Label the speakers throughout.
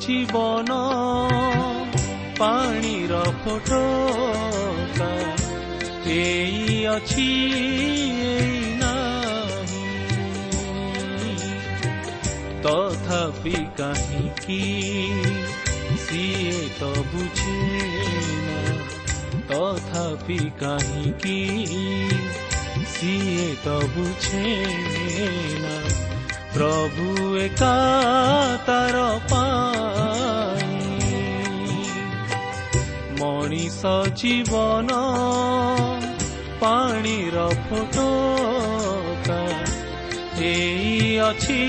Speaker 1: ଜୀବନ ପାଣିର ଫଟୋ ଏଇ ଅଛି ତଥାପି କାହିଁକି ସିଏ ତ ବୁଝେ କାହିଁକି ସିଏ ତ ବୁଝେ ନା? ପ୍ରଭୁ ଏକା ତାର ମଣିଷ ଜୀବନ ପାଣିର ଫଟୋ ଏଇ ଅଛି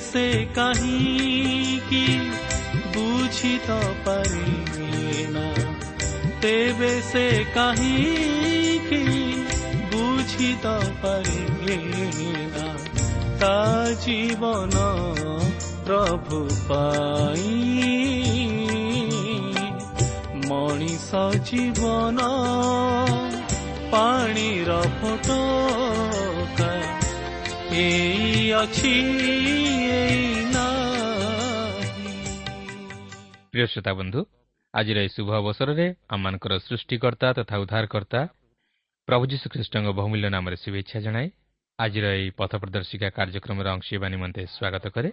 Speaker 1: ସେ କାହିଁକି ବୁଝି ତ ପାରିବେ ନା ତେବେ ସେ କାହିଁକି ବୁଝି ତ ପାରିବେ ନା ଜୀବନ ପ୍ରଭୁ ପାଇ ମଣିଷ ଜୀବନ ପାଣିର ଫଟୋ ଏଇ ଅଛି
Speaker 2: ପ୍ରିୟ ଶ୍ରୋତା ବନ୍ଧୁ ଆଜିର ଏହି ଶୁଭ ଅବସରରେ ଆମମାନଙ୍କର ସୃଷ୍ଟିକର୍ତ୍ତା ତଥା ଉଦ୍ଧାରକର୍ତ୍ତା ପ୍ରଭୁ ଯୀଶୁଖ୍ରୀଷ୍ଟଙ୍କ ବହୁମୂଲ୍ୟ ନାମରେ ଶୁଭେଚ୍ଛା ଜଣାଏ ଆଜିର ଏହି ପଥ ପ୍ରଦର୍ଶିକା କାର୍ଯ୍ୟକ୍ରମର ଅଂଶ ହେବା ନିମନ୍ତେ ସ୍ୱାଗତ କରେ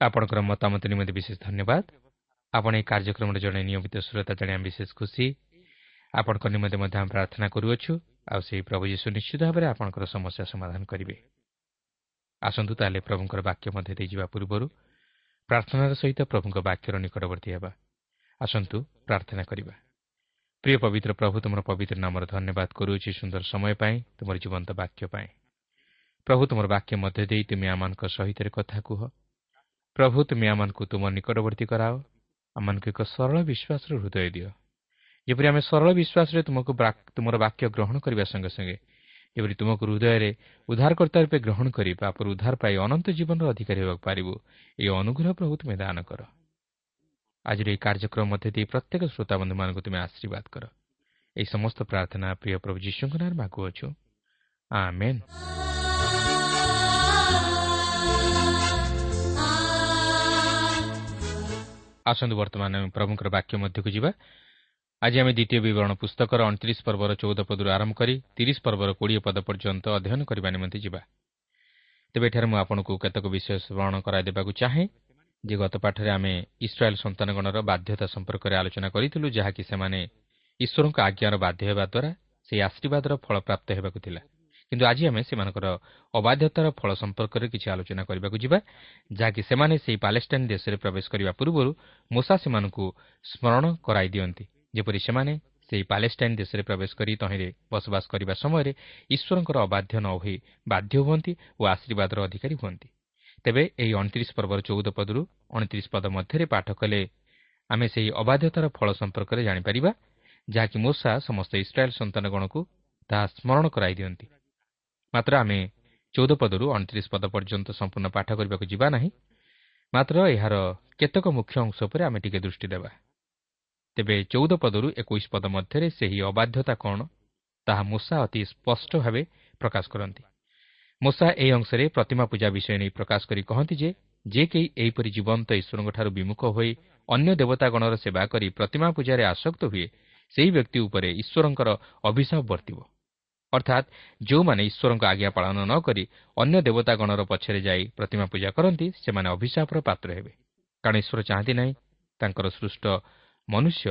Speaker 2: ଆପଣଙ୍କର ମତାମତ ନିମନ୍ତେ ବିଶେଷ ଧନ୍ୟବାଦ ଆପଣ ଏହି କାର୍ଯ୍ୟକ୍ରମରେ ଜଣେ ନିୟମିତ ଶ୍ରୋତା ଜାଣିବା ବିଶେଷ ଖୁସି ଆପଣଙ୍କ ନିମନ୍ତେ ମଧ୍ୟ ଆମେ ପ୍ରାର୍ଥନା କରୁଅଛୁ ଆଉ ସେହି ପ୍ରଭୁ ଯୀଶୁ ନିଶ୍ଚିତ ଭାବରେ ଆପଣଙ୍କର ସମସ୍ୟା ସମାଧାନ କରିବେ। ଆସନ୍ତୁ ତାହେଲେ ପ୍ରଭୁଙ୍କର ବାକ୍ୟ ମଧ୍ୟ ଦେଇଯିବା ପୂର୍ବରୁ ପ୍ରାର୍ଥନାର ସହିତ ପ୍ରଭୁଙ୍କ ବାକ୍ୟର ନିକଟବର୍ତ୍ତୀ ହେବା। ଆସନ୍ତୁ ପ୍ରାର୍ଥନା କରିବା। ପ୍ରିୟ ପବିତ୍ର ପ୍ରଭୁ ତୁମର ପବିତ୍ର ନାମର ଧନ୍ୟବାଦ କରୁଅଛି ସୁନ୍ଦର ସମୟ ପାଇଁ ତୁମର ଜୀବନ୍ତ ବାକ୍ୟ ପାଇଁ। ପ୍ରଭୁ ତୁମର ବାକ୍ୟ ମଧ୍ୟ ଦେଇ ତୁମେ ଆମମାନଙ୍କ ସହିତ କଥା କୁହ। ପ୍ରଭୁ ତୁମେ ଆମମାନଙ୍କୁ ତୁମ ନିକଟବର୍ତ୍ତୀ କରାଅ। ଆମମାନଙ୍କୁ ଏକ ସରଳ ବିଶ୍ୱାସର ହୃଦୟ ଦିଅ। ଯେପରି ଆମେ ସରଳ ବିଶ୍ୱାସରେ ତୁମକୁ ତୁମର ବାକ୍ୟ ଗ୍ରହଣ କରିବା ସଙ୍ଗେ ସଙ୍ଗେ। ଯେପରି ତୁମକୁ ହୃଦୟରେ ଉଦ୍ଧାରକର୍ତ୍ତା ରୂପେ ଗ୍ରହଣ କରି ବାପର ଉଦ୍ଧାର ପାଇ ଅନନ୍ତ ଜୀବନର ଅଧିକାରୀ ହେବାକୁ ପାରିବୁ। ଏହି ଅନୁଗ୍ରହ ପ୍ରଭୁ ତୁମେ ଦାନ କର। ଆଜିର ଏହି କାର୍ଯ୍ୟକ୍ରମ ମଧ୍ୟ ଦେଇ ପ୍ରତ୍ୟେକ ଶ୍ରୋତାବନ୍ଧୁମାନଙ୍କୁ ତୁମେ ଆଶୀର୍ବାଦ କର। ଏହି ସମସ୍ତ ପ୍ରାର୍ଥନା ପ୍ରିୟ ପ୍ରଭୁ ଯୀଶୁଙ୍କ ନାଁରେ ମାଗୁଅଛୁ। ଆସନ୍ତୁ ବର୍ତ୍ତମାନ ଆମେ ପ୍ରଭୁଙ୍କର ବାକ୍ୟ ମଧ୍ୟକୁ ଯିବା। ଆଜି ଆମେ ଦ୍ୱିତୀୟ ବିବରଣ ପୁସ୍ତକର ଅଣତିରିଶ ପର୍ବର ଚଉଦ ପଦରୁ ଆରମ୍ଭ କରି ତିରିଶ ପର୍ବର କୋଡ଼ିଏ ପଦ ପର୍ଯ୍ୟନ୍ତ ଅଧ୍ୟୟନ କରିବା ନିମନ୍ତେ ଯିବା। ତେବେ ଏଠାରେ ମୁଁ ଆପଣଙ୍କୁ କେତେକ ବିଷୟ ସ୍ମରଣ କରାଇଦେବାକୁ ଚାହେଁ। ଯେ ଗତ ପାଠରେ ଆମେ ଇସ୍ରାଏଲ୍ ସନ୍ତାନଗଣର ବାଧ୍ୟତା ସମ୍ପର୍କରେ ଆଲୋଚନା କରିଥିଲୁ ଯାହାକି ସେମାନେ ଈଶ୍ୱରଙ୍କ ଆଜ୍ଞାର ବାଧ୍ୟ ହେବା ଦ୍ୱାରା ସେହି ଆଶୀର୍ବାଦର ଫଳ ପ୍ରାପ୍ତ ହେବାକୁ ଥିଲା। କିନ୍ତୁ ଆଜି ଆମେ ସେମାନଙ୍କର ଅବାଧ୍ୟତାର ଫଳ ସମ୍ପର୍କରେ କିଛି ଆଲୋଚନା କରିବାକୁ ଯିବା ଯାହାକି ସେମାନେ ସେହି ପାଲେଷ୍ଟାଇନ୍ ଦେଶରେ ପ୍ରବେଶ କରିବା ପୂର୍ବରୁ ମୂଷା ସେମାନଙ୍କୁ ସ୍ମରଣ କରାଇ ଦିଅନ୍ତି। ଯେପରି ସେମାନେ ସେହି ପାଲେଷ୍ଟାଇନ୍ ଦେଶରେ ପ୍ରବେଶ କରି ତହିଁରେ ବସବାସ କରିବା ସମୟରେ ଈଶ୍ୱରଙ୍କର ଅବାଧ୍ୟ ନ ହୋଇ ବାଧ୍ୟ ହୁଅନ୍ତି ଓ ଆଶୀର୍ବାଦର ଅଧିକାରୀ ହୁଅନ୍ତି। ତେବେ ଏହି ଅଣତିରିଶ ପର୍ବର ଚଉଦ ପଦରୁ ଅଣତିରିଶ ପଦ ମଧ୍ୟରେ ପାଠ କଲେ ଆମେ ସେହି ଅବାଧ୍ୟତାର ଫଳ ସମ୍ପର୍କରେ ଜାଣିପାରିବା ଯାହାକି ମୂଷା ସମସ୍ତ ଇସ୍ରାଏଲ୍ ସନ୍ତାନଗଣକୁ ତାହା ସ୍ମରଣ କରାଇ ଦିଅନ୍ତି। ମାତ୍ର ଆମେ ଚଉଦ ପଦରୁ ଅଣତିରିଶ ପଦ ପର୍ଯ୍ୟନ୍ତ ସମ୍ପୂର୍ଣ୍ଣ ପାଠ କରିବାକୁ ଯିବା ନାହିଁ ମାତ୍ର ଏହାର କେତେକ ମୁଖ୍ୟ ଅଂଶ ଉପରେ ଆମେ ଟିକେ ଦୃଷ୍ଟି ଦେବା। ତେବେ ଚଉଦ ପଦରୁ ଏକୋଇଶ ପଦ ମଧ୍ୟରେ ସେହି ଅବାଧ୍ୟତା କ'ଣ? ତାହା ମୂଷା ଅତି ସ୍ପଷ୍ଟ ଭାବେ ପ୍ରକାଶ କରନ୍ତି। ମୂଷା ଏହି ଅଂଶରେ ପ୍ରତିମା ପୂଜା ବିଷୟ ନେଇ ପ୍ରକାଶ କରି କହନ୍ତି ଯେ ଯେ କେହି ଏହିପରି ଜୀବନ୍ତ ଈଶ୍ୱରଙ୍କଠାରୁ ବିମୁଖ ହୋଇ ଅନ୍ୟ ଦେବତାଗଣର ସେବା କରି ପ୍ରତିମା ପୂଜାରେ ଆସକ୍ତ ହୁଏ ସେହି ବ୍ୟକ୍ତି ଉପରେ ଈଶ୍ୱରଙ୍କର ଅଭିଶାପ ବର୍ତ୍ତିବ। ଅର୍ଥାତ୍ ଯେଉଁମାନେ ଈଶ୍ୱରଙ୍କ ଆଜ୍ଞା ପାଳନ ନ କରି ଅନ୍ୟ ଦେବତାଗଣର ପଛରେ ଯାଇ ପ୍ରତିମା ପୂଜା କରନ୍ତି ସେମାନେ ଅଭିଶାପର ପାତ୍ର ହେବେ। କାରଣ ଈଶ୍ୱର ଚାହାନ୍ତି ନାହିଁ ତାଙ୍କର ସୃଷ୍ଟ ମନୁଷ୍ୟ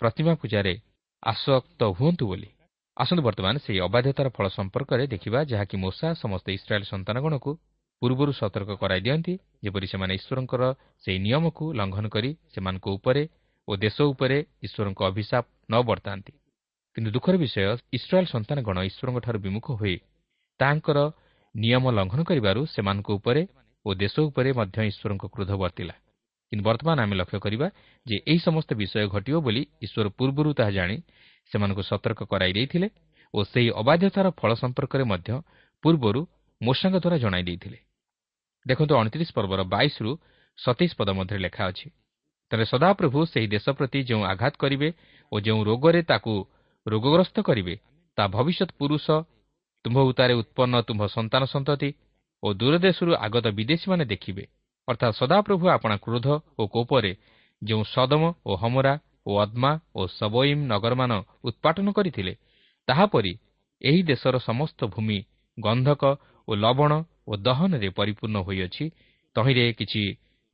Speaker 2: ପ୍ରତିମା ପୂଜାରେ ଆସକ୍ତ ହୁଅନ୍ତୁ ବୋଲି। ଆସନ୍ତୁ ବର୍ତ୍ତମାନ ସେହି ଅବାଧ୍ୟତାର ଫଳ ସମ୍ପର୍କରେ ଦେଖିବା ଯାହାକି ମୂଷା ସମସ୍ତ ଇସ୍ରାଏଲ୍ ସନ୍ତାନଗଣକୁ ପୂର୍ବରୁ ସତର୍କ କରାଇ ଦିଅନ୍ତି ଯେପରି ସେମାନେ ଈଶ୍ୱରଙ୍କର ସେହି ନିୟମକୁ ଲଙ୍ଘନ କରି ସେମାନଙ୍କ ଉପରେ ଓ ଦେଶ ଉପରେ ଈଶ୍ୱରଙ୍କ ଅଭିଶାପ ନ ବର୍ତ୍ତାନ୍ତି। କିନ୍ତୁ ଦୁଃଖର ବିଷୟ ଇସ୍ରାଏଲ୍ ସନ୍ତାନଗଣ ଈଶ୍ୱରଙ୍କଠାରୁ ବିମୁଖ ହୋଇ ତାଙ୍କର ନିୟମ ଲଙ୍ଘନ କରିବାରୁ ସେମାନଙ୍କ ଉପରେ ଓ ଦେଶ ଉପରେ ମଧ୍ୟ ଈଶ୍ୱରଙ୍କ କ୍ରୋଧ ବର୍ତ୍ତିଲା। କିନ୍ତୁ ବର୍ତ୍ତମାନ ଆମେ ଲକ୍ଷ୍ୟ କରିବା ଯେ ଏହି ସମସ୍ତ ବିଷୟ ଘଟିବ ବୋଲି ଈଶ୍ୱର ପୂର୍ବରୁ ତାହା ଜାଣି ସେମାନଙ୍କୁ ସତର୍କ କରାଇ ଦେଇଥିଲେ ଓ ସେହି ଅବାଧ୍ୟତାର ଫଳ ସମ୍ପର୍କରେ ମଧ୍ୟ ପୂର୍ବରୁ ମୋଷାଙ୍କ ଦ୍ୱାରା ଜଣାଇ ଦେଇଥିଲେ ଦେଖନ୍ତୁ ଅଣତିରିଶ ପର୍ବର ବାଇଶରୁ ସତେଇଶ ପଦ ମଧ୍ୟରେ ଲେଖା ଅଛି ତେବେ ସଦାପ୍ରଭୁ ସେହି ଦେଶ ପ୍ରତି ଯେଉଁ ଆଘାତ କରିବେ ଓ ଯେଉଁ ରୋଗରେ ତାକୁ ରୋଗଗ୍ରସ୍ତ କରିବେ ତା ଭବିଷ୍ୟତ ପୁରୁଷ ତୁମ୍ଭ ଉତ୍ତାରେ ଉତ୍ପନ୍ନ ତୁମ୍ଭ ସନ୍ତାନ ସନ୍ତତି ଓ ଦୂରଦେଶରୁ ଆଗତ ବିଦେଶୀମାନେ ଦେଖିବେ ଅର୍ଥାତ୍ ସଦାପ୍ରଭୁ ଆପଣା କ୍ରୋଧ ଓ କୋପରେ ଯେଉଁ ସଦମ ଓ ହମରା ଓ ଅଦ୍ମା ଓ ସବଇମ୍ ନଗରମାନ ଉତ୍ପାଟନ କରିଥିଲେ ତାହାପରି ଏହି ଦେଶର ସମସ୍ତ ଭୂମି ଗନ୍ଧକ ଓ ଲବଣ ଓ ଦହନରେ ପରିପୂର୍ଣ୍ଣ ହୋଇଅଛି ତହିଁରେ କିଛି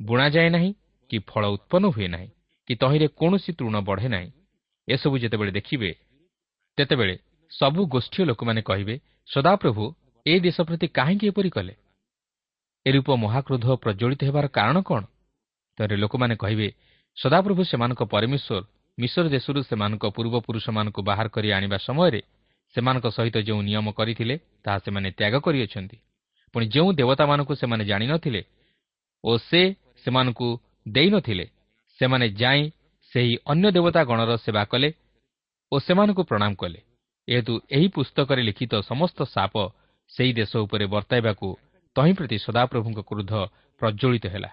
Speaker 2: ବୁଣାଯାଏ ନାହିଁ କି ଫଳ ଉତ୍ପନ୍ନ ହୁଏ ନାହିଁ କି ତହିଁରେ କୌଣସି ତୃଣ ବଢ଼େ ନାହିଁ। ଏସବୁ ଯେତେବେଳେ ଦେଖିବେ ତେତେବେଳେ ସବୁ ଗୋଷ୍ଠୀୟ ଲୋକମାନେ କହିବେ ସଦାପ୍ରଭୁ ଏ ଦେଶ ପ୍ରତି କାହିଁକି ଏପରି କଲେ? ଏ ରୂପ ମହାକ୍ରୋଧ ପ୍ରଜ୍ୱଳିତ ହେବାର କାରଣ କ'ଣ? ତେବେ ଲୋକମାନେ କହିବେ ସଦାପ୍ରଭୁ ସେମାନଙ୍କ ପରମେଶ୍ୱର ମିଶ୍ର ଦେଶରୁ ସେମାନଙ୍କ ପୂର୍ବପୁରୁଷମାନଙ୍କୁ ବାହାର କରି ଆଣିବା ସମୟରେ ସେମାନଙ୍କ ସହିତ ଯେଉଁ ନିୟମ କରିଥିଲେ ତାହା ସେମାନେ ତ୍ୟାଗ କରିଅଛନ୍ତି। ପୁଣି ଯେଉଁ ଦେବତାମାନଙ୍କୁ ସେମାନେ ଜାଣିନଥିଲେ ଓ ସେ ସେମାନଙ୍କୁ ଦେଇନଥିଲେ ସେମାନେ ଯାଇ ସେହି ଅନ୍ୟ ଦେବତା ଗଣର ସେବା କଲେ ଓ ସେମାନଙ୍କୁ ପ୍ରଣାମ କଲେ। ଏହେତୁ ଏହି ପୁସ୍ତକରେ ଲିଖିତ ସମସ୍ତ ସାପ ସେହି ଦେଶ ଉପରେ ବର୍ତ୍ତାଇବାକୁ ତହିଁ ପ୍ରତି ସଦାପ୍ରଭୁଙ୍କ କ୍ରୋଧ ପ୍ରଜ୍ୱଳିତ ହେଲା।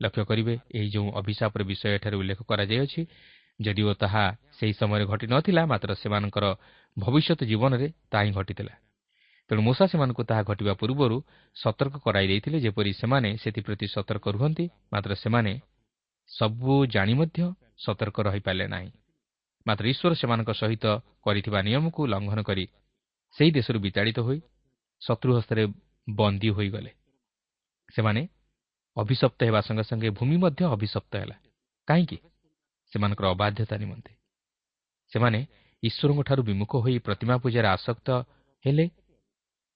Speaker 2: ଲକ୍ଷ୍ୟ କରିବେ ଏହି ଯେଉଁ ଅଭିଶାପର ବିଷୟ ଏଠାରେ ଉଲ୍ଲେଖ କରାଯାଇଅଛି ଯଦିଓ ତାହା ସେହି ସମୟରେ ଘଟିନଥିଲା ମାତ୍ର ସେମାନଙ୍କର ଭବିଷ୍ୟତ ଜୀବନରେ ତାହା ହିଁ ଘଟିଥିଲା। ତେଣୁ ମୂଷା ସେମାନଙ୍କୁ ତାହା ଘଟିବା ପୂର୍ବରୁ ସତର୍କ କରାଇ ଦେଇଥିଲେ ଯେପରି ସେମାନେ ସେଥିପ୍ରତି ସତର୍କ ରୁହନ୍ତି ମାତ୍ର ସେମାନେ ସବୁ ଜାଣି ମଧ୍ୟ ସତର୍କ ରହିପାରିଲେ ନାହିଁ। ମାତ୍ର ଈଶ୍ୱର ସେମାନଙ୍କ ସହିତ କରିଥିବା ନିୟମକୁ ଲଙ୍ଘନ କରି ସେହି ଦେଶରୁ ବିତାଡ଼ିତ ହୋଇ ଶତ୍ରୁ ହସ୍ତରେ ବନ୍ଦୀ ହୋଇଗଲେ। ସେମାନେ ଅଭିଶପ୍ତ ହେବା ସଙ୍ଗେ ସଙ୍ଗେ ଭୂମି ମଧ୍ୟ ଅଭିଶପ୍ତ ହେଲା। କାହିଁକି? ସେମାନଙ୍କର ଅବାଧ୍ୟତା ନିମନ୍ତେ। ସେମାନେ ଈଶ୍ୱରଙ୍କଠାରୁ ବିମୁଖ ହୋଇ ପ୍ରତିମା ପୂଜାରେ ଆସକ୍ତ ହେଲେ।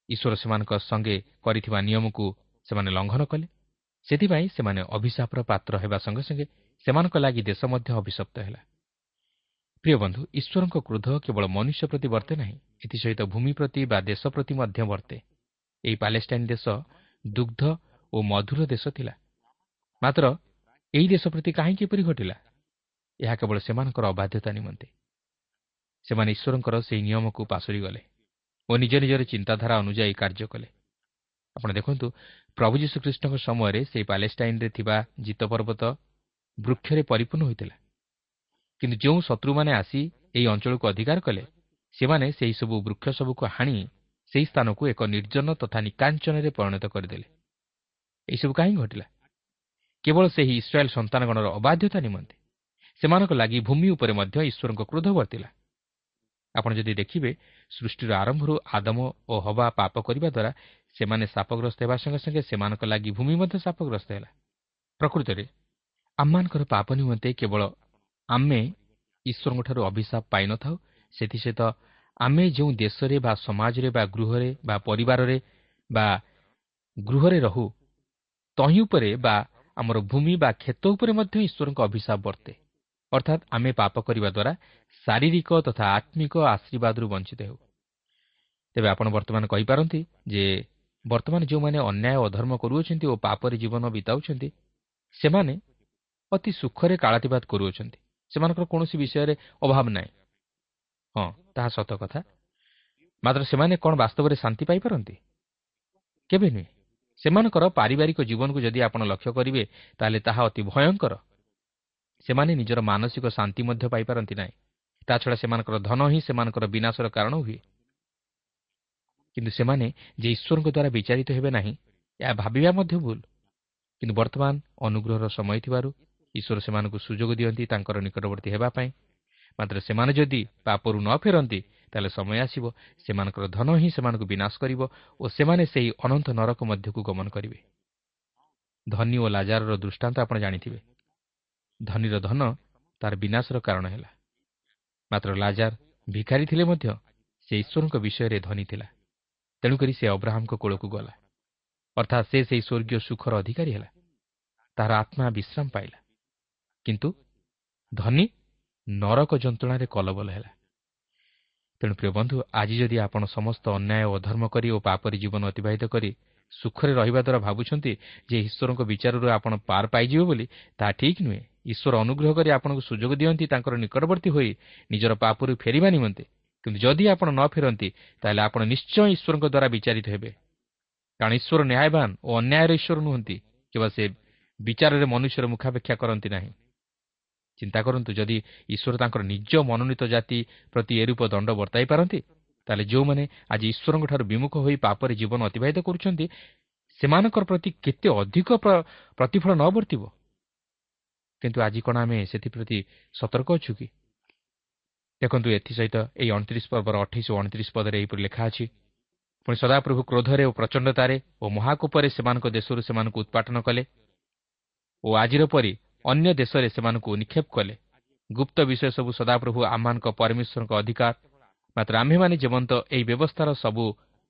Speaker 2: ଈଶ୍ୱର ସେମାନଙ୍କ ସଙ୍ଗେ କରିଥିବା ନିୟମକୁ ସେମାନେ ଲଙ୍ଘନ କଲେ। ସେଥିପାଇଁ ସେମାନେ ଅଭିଶାପର ପାତ୍ର ହେବା ସଙ୍ଗେ ସଙ୍ଗେ ସେମାନଙ୍କ ଲାଗି ଦେଶ ମଧ୍ୟ ଅଭିଶପ୍ତ ହେଲା। ପ୍ରିୟ ବନ୍ଧୁ ଈଶ୍ୱରଙ୍କ କ୍ରୋଧ କେବଳ ମନୁଷ୍ୟ ପ୍ରତି ବର୍ତ୍ତେ ନାହିଁ ଏଥିସହିତ ଭୂମି ପ୍ରତି ବା ଦେଶ ପ୍ରତି ମଧ୍ୟ ବର୍ତ୍ତେ। ଏହି ପାଲେଷ୍ଟାଇନ୍ ଦେଶ ଦୁଗ୍ଧ ଓ ମଧୁର ଦେଶ ଥିଲା। ମାତ୍ର ଏହି ଦେଶ ପ୍ରତି କାହିଁକି ଏପରି ଘଟିଲା? ଏହା କେବଳ ସେମାନଙ୍କର ଅବାଧ୍ୟତା ନିମନ୍ତେ। ସେମାନେ ଈଶ୍ୱରଙ୍କର ସେହି ନିୟମକୁ ପାଶୋରି ଗଲେ ଓ ନିଜ ନିଜର ଚିନ୍ତାଧାରା ଅନୁଯାୟୀ କାର୍ଯ୍ୟ କଲେ। ଆପଣ ଦେଖନ୍ତୁ ପ୍ରଭୁ ଯୀଶୁଖ୍ରୀଷ୍ଟଙ୍କ ସମୟରେ ସେହି ପାଲେଷ୍ଟାଇନ୍ରେ ଥିବା ଜିତ ପର୍ବତ ବୃକ୍ଷରେ ପରିପୂର୍ଣ୍ଣ ହୋଇଥିଲା। କିନ୍ତୁ ଯେଉଁ ଶତ୍ରୁମାନେ ଆସି ଏହି ଅଞ୍ଚଳକୁ ଅଧିକାର କଲେ ସେମାନେ ସେହିସବୁ ବୃକ୍ଷ ସବୁକୁ ହାଣି ସେହି ସ୍ଥାନକୁ ଏକ ନିର୍ଜନ ତଥା ନିକାଞ୍ଚନରେ ପରିଣତ କରିଦେଲେ। ଏହିସବୁ କାହିଁକି ଘଟିଲା? କେବଳ ସେହି ଇସ୍ରାଏଲ୍ ସନ୍ତାନଗଣର ଅବାଧ୍ୟତା ନିମନ୍ତେ। ସେମାନଙ୍କ ଲାଗି ଭୂମି ଉପରେ ମଧ୍ୟ ଈଶ୍ୱରଙ୍କ କ୍ରୋଧ ବର୍ତ୍ତିଲା ଆପଣ ଯଦି ଦେଖିବେ ସୃଷ୍ଟିର ଆରମ୍ଭରୁ ଆଦମ ଓ ହବା ପାପ କରିବା ଦ୍ୱାରା ସେମାନେ ସାପଗ୍ରସ୍ତ ହେବା ସଙ୍ଗେ ସଙ୍ଗେ ସେମାନଙ୍କ ଲାଗି ଭୂମି ମଧ୍ୟ ସାପଗ୍ରସ୍ତ ହେଲା। ପ୍ରକୃତରେ ଆମମାନଙ୍କର ପାପ ନିମନ୍ତେ କେବଳ ଆମେ ଈଶ୍ୱରଙ୍କଠାରୁ ଅଭିଶାପ ପାଇନଥାଉ ସେଥିସହିତ ଆମେ ଯେଉଁ ଦେଶରେ ବା ସମାଜରେ ବା ଗୃହରେ ବା ପରିବାରରେ ବା ଗୃହରେ ରହୁ ତହିଁ ଉପରେ ବା ଆମର ଭୂମି ବା କ୍ଷେତ ଉପରେ ମଧ୍ୟ ଈଶ୍ୱରଙ୍କ ଅଭିଶାପ ବର୍ତ୍ତେ। ଅର୍ଥାତ୍ ଆମେ ପାପ କରିବା ଦ୍ୱାରା ଶାରୀରିକ ତଥା ଆତ୍ମିକ ଆଶୀର୍ବାଦରୁ ବଞ୍ଚିତ ହେଉ। ତେବେ ଆପଣ ବର୍ତ୍ତମାନ କହିପାରନ୍ତି ଯେ ବର୍ତ୍ତମାନ ଯେଉଁମାନେ ଅନ୍ୟାୟ ଅଧର୍ମ କରୁଅଛନ୍ତି ଓ ପାପରେ ଜୀବନ ବିତାଉଛନ୍ତି ସେମାନେ ଅତି ସୁଖରେ କାଳାତିବାଦ କରୁଅଛନ୍ତି। ସେମାନଙ୍କର କୌଣସି ବିଷୟରେ ଅଭାବ ନାହିଁ। ହଁ ତାହା ସତ କଥା। ମାତ୍ର ସେମାନେ କ'ଣ ବାସ୍ତବରେ ଶାନ୍ତି ପାଇପାରନ୍ତି? କେବେ ନୁହେଁ। ସେମାନଙ୍କର ପାରିବାରିକ ଜୀବନକୁ ଯଦି ଆପଣ ଲକ୍ଷ୍ୟ କରିବେ ତାହେଲେ ତାହା ଅତି ଭୟଙ୍କର। ସେମାନେ ନିଜର ମାନସିକ ଶାନ୍ତି ମଧ୍ୟ ପାଇପାରନ୍ତି ନାହିଁ। ତାଛଡ଼ା ସେମାନଙ୍କର ଧନ ହିଁ ସେମାନଙ୍କର ବିନାଶର କାରଣ ହୁଏ। କିନ୍ତୁ ସେମାନେ ଯେ ଈଶ୍ୱରଙ୍କ ଦ୍ୱାରା ବିଚାରିତ ହେବେ ନାହିଁ ଏହା ଭାବିବା ମଧ୍ୟ ଭୁଲ। କିନ୍ତୁ ବର୍ତ୍ତମାନ ଅନୁଗ୍ରହର ସମୟ ଥିବାରୁ ଈଶ୍ୱର ସେମାନଙ୍କୁ ସୁଯୋଗ ଦିଅନ୍ତି ତାଙ୍କର ନିକଟବର୍ତ୍ତୀ ହେବା ପାଇଁ। ମାତ୍ର ସେମାନେ ଯଦି ପାପରୁ ନ ଫେରନ୍ତି ତାହେଲେ ସମୟ ଆସିବ ସେମାନଙ୍କର ଧନ ହିଁ ସେମାନଙ୍କୁ ବିନାଶ କରିବ ଓ ସେମାନେ ସେହି ଅନନ୍ତ ନରକ ମଧ୍ୟକୁ ଗମନ କରିବେ। ଧନୀ ଓ ଲାଜାରର ଦୃଷ୍ଟାନ୍ତ ଆପଣ ଜାଣିଥିବେ। ଧନୀର ଧନ ତାର ବିନାଶର କାରଣ ହେଲା। ମାତ୍ର ଲାଜାର ଭିକାରୀ ଥିଲେ ମଧ୍ୟ ସେ ଈଶ୍ୱରଙ୍କ ବିଷୟରେ ଧନୀ ଥିଲା। ତେଣୁକରି ସେ ଅବ୍ରାହ୍ମଙ୍କ କୂଳକୁ ଗଲା। ଅର୍ଥାତ୍ ସେ ସେହି ସ୍ୱର୍ଗୀୟ ସୁଖର ଅଧିକାରୀ ହେଲା। ତାହାର ଆତ୍ମା ବିଶ୍ରାମ ପାଇଲା। କିନ୍ତୁ ଧନୀ ନରକ ଯନ୍ତ୍ରଣାରେ କଲବଲ ହେଲା। ତେଣୁ ପ୍ରିୟ ବନ୍ଧୁ ଆଜି ଯଦି ଆପଣ ସମସ୍ତ ଅନ୍ୟାୟ ଅଧର୍ମ କରି ଓ ପାପରି ଜୀବନ ଅତିବାହିତ କରି ସୁଖରେ ରହିବା ଦ୍ୱାରା ଭାବୁଛନ୍ତି ଯେ ଈଶ୍ୱରଙ୍କ ବିଚାରରୁ ଆପଣ ପାର ପାଇଯିବେ ବୋଲି ତାହା ଠିକ୍ ନୁହେଁ। ଈଶ୍ୱର ଅନୁଗ୍ରହ କରି ଆପଣଙ୍କୁ ସୁଯୋଗ ଦିଅନ୍ତି ତାଙ୍କର ନିକଟବର୍ତ୍ତୀ ହୋଇ ନିଜର ପାପରୁ ଫେରିବା ନିମନ୍ତେ। କିନ୍ତୁ ଯଦି ଆପଣ ନ ଫେରନ୍ତି ତାହେଲେ ଆପଣ ନିଶ୍ଚୟ ଈଶ୍ୱରଙ୍କ ଦ୍ୱାରା ବିଚାରିତ ହେବେ। କାରଣ ଈଶ୍ୱର ନ୍ୟାୟବାନ ଓ ଅନ୍ୟାୟର ଈଶ୍ୱର ନୁହନ୍ତି କିମ୍ବା ସେ ବିଚାରରେ ମନୁଷ୍ୟର ମୁଖାପେକ୍ଷା କରନ୍ତି ନାହିଁ। ଚିନ୍ତା କରନ୍ତୁ ଯଦି ଈଶ୍ୱର ତାଙ୍କର ନିଜ ମନୋନୀତ ଜାତି ପ୍ରତି ଏରୂପ ଦଣ୍ଡ ବର୍ତ୍ତାଇ ପାରନ୍ତି ତାହେଲେ ଯେଉଁମାନେ ଆଜି ଈଶ୍ୱରଙ୍କଠାରୁ ବିମୁଖ ହୋଇ ପାପରେ ଜୀବନ ଅତିବାହିତ କରୁଛନ୍ତି ସେମାନଙ୍କର ପ୍ରତି କେତେ ଅଧିକ ପ୍ରତିଫଳ ନ ବର୍ତ୍ତିବ? କିନ୍ତୁ ଆଜି କ'ଣ ଆମେ ସେଥିପ୍ରତି ସତର୍କ ଅଛୁ କି? ଦେଖନ୍ତୁ ଏଥିସହିତ ଏହି ଅଣତିରିଶ ପର୍ବର ଅଠେଇଶ ଓ ଅଣତିରିଶ ପଦରେ ଏହିପରି ଲେଖା ଅଛି ପୁଣି ସଦାପ୍ରଭୁ କ୍ରୋଧରେ ଓ ପ୍ରଚଣ୍ଡତାରେ ଓ ମହାକୋପରେ ସେମାନଙ୍କ ଦେଶରୁ ସେମାନଙ୍କୁ ଉତ୍ପାଟନ କଲେ ଓ ଆଜିର ପରି ଅନ୍ୟ ଦେଶରେ ସେମାନଙ୍କୁ ନିକ୍ଷେପ କଲେ। ଗୁପ୍ତ ବିଷୟ ସବୁ ସଦାପ୍ରଭୁ ଆମମାନଙ୍କ ପରମେଶ୍ୱରଙ୍କ ଅଧିକାର। ମାତ୍ର ଆମ୍ଭେମାନେ ଯେମନ୍ତ ଏହି ବ୍ୟବସ୍ଥାର ସବୁ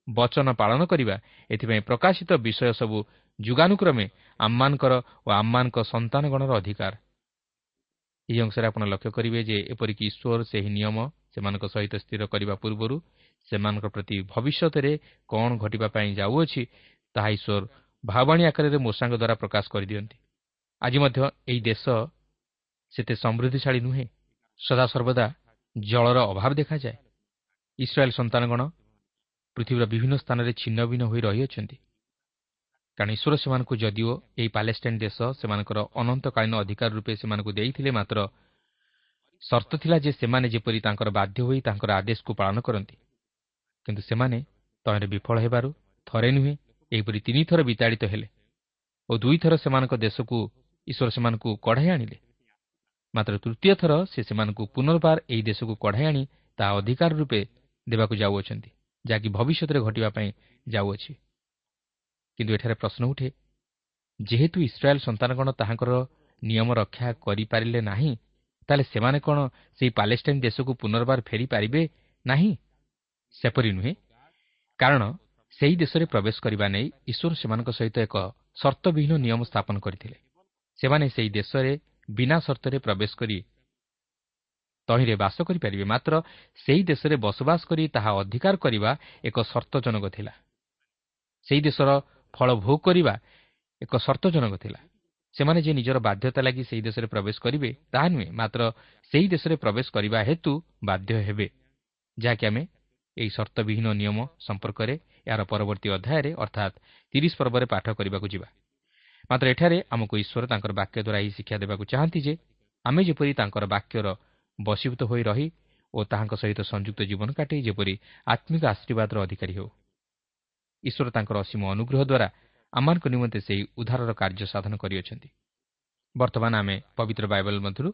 Speaker 2: ବଚନ ପାଳନ କରିବା ଏଥିପାଇଁ ପ୍ରକାଶିତ ବିଷୟ ସବୁ ଯୁଗାନୁକ୍ରମେ ଆମମାନଙ୍କର ଓ ଆମମାନଙ୍କ ସନ୍ତାନଗଣର ଅଧିକାର। ଏହି ଅଂଶରେ ଆପଣ ଲକ୍ଷ୍ୟ କରିବେ ଯେ ଏପରିକି ଈଶ୍ୱର ସେହି ନିୟମ ସେମାନଙ୍କ ସହିତ ସ୍ଥିର କରିବା ପୂର୍ବରୁ ସେମାନଙ୍କ ପ୍ରତି ଭବିଷ୍ୟତରେ କ'ଣ ଘଟିବା ପାଇଁ ଯାଉଅଛି ତାହା ଈଶ୍ୱର ଭାବାଣୀ ଆକାରରେ ମୂଷାଙ୍କ ଦ୍ୱାରା ପ୍ରକାଶ କରିଦିଅନ୍ତି। ଆଜି ମଧ୍ୟ ଏହି ଦେଶ ସେତେ ସମୃଦ୍ଧିଶାଳୀ ନୁହେଁ। ସଦାସର୍ବଦା ଜଳର ଅଭାବ ଦେଖାଯାଏ। ଇସ୍ରାଏଲ୍ ସନ୍ତାନଗଣ ପୃଥିବୀର ବିଭିନ୍ନ ସ୍ଥାନରେ ଛିନ୍ନ ଭିନ୍ନ ହୋଇ ରହିଅଛନ୍ତି। କାରଣ ଈଶ୍ୱର ସେମାନଙ୍କୁ ଯଦିଓ ଏହି ପାଲେଷ୍ଟାଇନ୍ ଦେଶ ସେମାନଙ୍କର ଅନନ୍ତକାଳୀନ ଅଧିକାର ରୂପେ ସେମାନଙ୍କୁ ଦେଇଥିଲେ ମାତ୍ର ସର୍ତ୍ତ ଥିଲା ଯେ ସେମାନେ ଯେପରି ତାଙ୍କର ବାଧ୍ୟ ହୋଇ ତାଙ୍କର ଆଦେଶକୁ ପାଳନ କରନ୍ତି। କିନ୍ତୁ ସେମାନେ ତହିଁରେ ବିଫଳ ହେବାରୁ ଥରେ ନୁହେଁ ଏହିପରି ତିନିଥର ବିତାଡ଼ିତ ହେଲେ ଓ ଦୁଇଥର ସେମାନଙ୍କ ଦେଶକୁ ଈଶ୍ୱର ସେମାନଙ୍କୁ କଢ଼ାଇ ଆଣିଲେ। ମାତ୍ର ତୃତୀୟ ଥର ସେ ସେମାନଙ୍କୁ ପୁନର୍ବାର ଏହି ଦେଶକୁ କଢ଼ାଇ ଆଣି ତାହା ଅଧିକାର ରୂପେ ଦେବାକୁ ଯାଉଅଛନ୍ତି ଯାହାକି ଭବିଷ୍ୟତରେ ଘଟିବା ପାଇଁ ଯାଉଅଛି। କିନ୍ତୁ ଏଠାରେ ପ୍ରଶ୍ନ ଉଠେ ଯେହେତୁ ଇସ୍ରାଏଲ୍ ସନ୍ତାନଗଣ ତାହାଙ୍କର ନିୟମ ରକ୍ଷା କରିପାରିଲେ ନାହିଁ ତାହେଲେ ସେମାନେ କ'ଣ ସେହି ପାଲେଷ୍ଟାଇନ୍ ଦେଶକୁ ପୁନର୍ବାର ଫେରିପାରିବେ ନାହିଁ? ସେପରି ନୁହେଁ। କାରଣ ସେହି ଦେଶରେ ପ୍ରବେଶ କରିବା ନେଇ ଈଶ୍ୱର ସେମାନଙ୍କ ସହିତ ଏକ ସର୍ତ୍ତବିହୀନ ନିୟମ ସ୍ଥାପନ କରିଥିଲେ। ସେମାନେ ସେହି ଦେଶରେ ବିନା ସର୍ତ୍ତରେ ପ୍ରବେଶ କରି ତହିଁରେ ବାସ କରିପାରିବେ। ମାତ୍ର ସେହି ଦେଶରେ ବସବାସ କରି ତାହା ଅଧିକାର କରିବା ଏକ ସର୍ତ୍ତଜନକ ଥିଲା। ସେହି ଦେଶର ଫଳ ଭୋଗ କରିବା ଏକ ସର୍ତ୍ତଜନକ ଥିଲା। ସେମାନେ ଯେ ନିଜର ବାଧ୍ୟତା ଲାଗି ସେହି ଦେଶରେ ପ୍ରବେଶ କରିବେ ତାହା ନୁହେଁ ମାତ୍ର ସେହି ଦେଶରେ ପ୍ରବେଶ କରିବା ହେତୁ ବାଧ୍ୟ ହେବେ। ଯାହାକି ଆମେ ଏହି ସର୍ତ୍ତବିହୀନ ନିୟମ ସମ୍ପର୍କରେ ଏହାର ପରବର୍ତ୍ତୀ ଅଧ୍ୟାୟରେ ଅର୍ଥାତ୍ ତିରିଶ ପର୍ବରେ ପାଠ କରିବାକୁ ଯିବା। ମାତ୍ର ଏଠାରେ ଆମକୁ ଈଶ୍ୱର ତାଙ୍କର ବାକ୍ୟ ଦ୍ୱାରା ଏହି ଶିକ୍ଷା ଦେବାକୁ ଚାହାନ୍ତି ଯେ ଆମେ ଯେପରି ତାଙ୍କର ବାକ୍ୟର ବଶୀଭୂତ ହୋଇ ରହି ଓ ତାହାଙ୍କ ସହିତ ସଂଯୁକ୍ତ ଜୀବନ କାଟି ଯେପରି ଆତ୍ମିକ ଆଶୀର୍ବାଦର ଅଧିକାରୀ ହେଉ। ଈଶ୍ୱର ତାଙ୍କର ଅସୀମ ଅନୁଗ୍ରହ ଦ୍ୱାରା ଆମମାନଙ୍କ ନିମନ୍ତେ ସେହି ଉଦ୍ଧାରର କାର୍ଯ୍ୟ ସାଧନ କରିଅଛନ୍ତି। ବର୍ତ୍ତମାନ ଆମେ ପବିତ୍ର ବାଇବଲ ମଧ୍ୟରୁ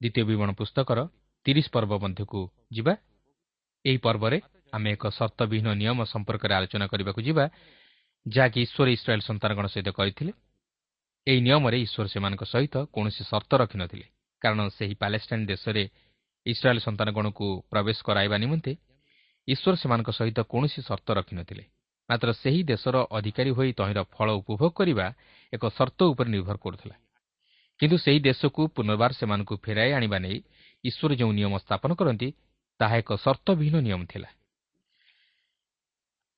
Speaker 2: ଦ୍ୱିତୀୟ ବିବରଣ ପୁସ୍ତକର ତିରିଶ ପର୍ବ ମଧ୍ୟକୁ ଯିବା। ଏହି ପର୍ବରେ ଆମେ ଏକ ସର୍ତ୍ତବିହୀନ ନିୟମ ସମ୍ପର୍କରେ ଆଲୋଚନା କରିବାକୁ ଯିବା ଯାହାକି ଈଶ୍ୱର ଇସ୍ରାଏଲ୍ ସନ୍ତାନଗଣ ସହିତ କରିଥିଲେ ଏହି ନିୟମରେ ଈଶ୍ୱର ସେମାନଙ୍କ ସହିତ କୌଣସି ସର୍ତ୍ତ ରଖିନଥିଲେ କାରଣ ସେହି ପାଲେଷ୍ଟାଇନ୍ ଦେଶରେ ଇସ୍ରାଏଲ୍ ସନ୍ତାନଗଣକୁ ପ୍ରବେଶ କରାଇବା ନିମନ୍ତେ ଈଶ୍ୱର ସେମାନଙ୍କ ସହିତ କୌଣସି ସର୍ତ୍ତ ରଖିନଥିଲେ ମାତ୍ର ସେହି ଦେଶର ଅଧିକାରୀ ହୋଇ ତହିଁର ଫଳ ଉପଭୋଗ କରିବା ଏକ ସର୍ତ୍ତ ଉପରେ ନିର୍ଭର କରୁଥିଲା। କିନ୍ତୁ ସେହି ଦେଶକୁ ପୁନର୍ବାର ସେମାନଙ୍କୁ ଫେରାଇ ଆଣିବା ନେଇ ଈଶ୍ୱର ଯେଉଁ ନିୟମ ସ୍ଥାପନ କରନ୍ତି ତାହା ଏକ ସର୍ତ୍ତବିହୀନ ନିୟମ ଥିଲା।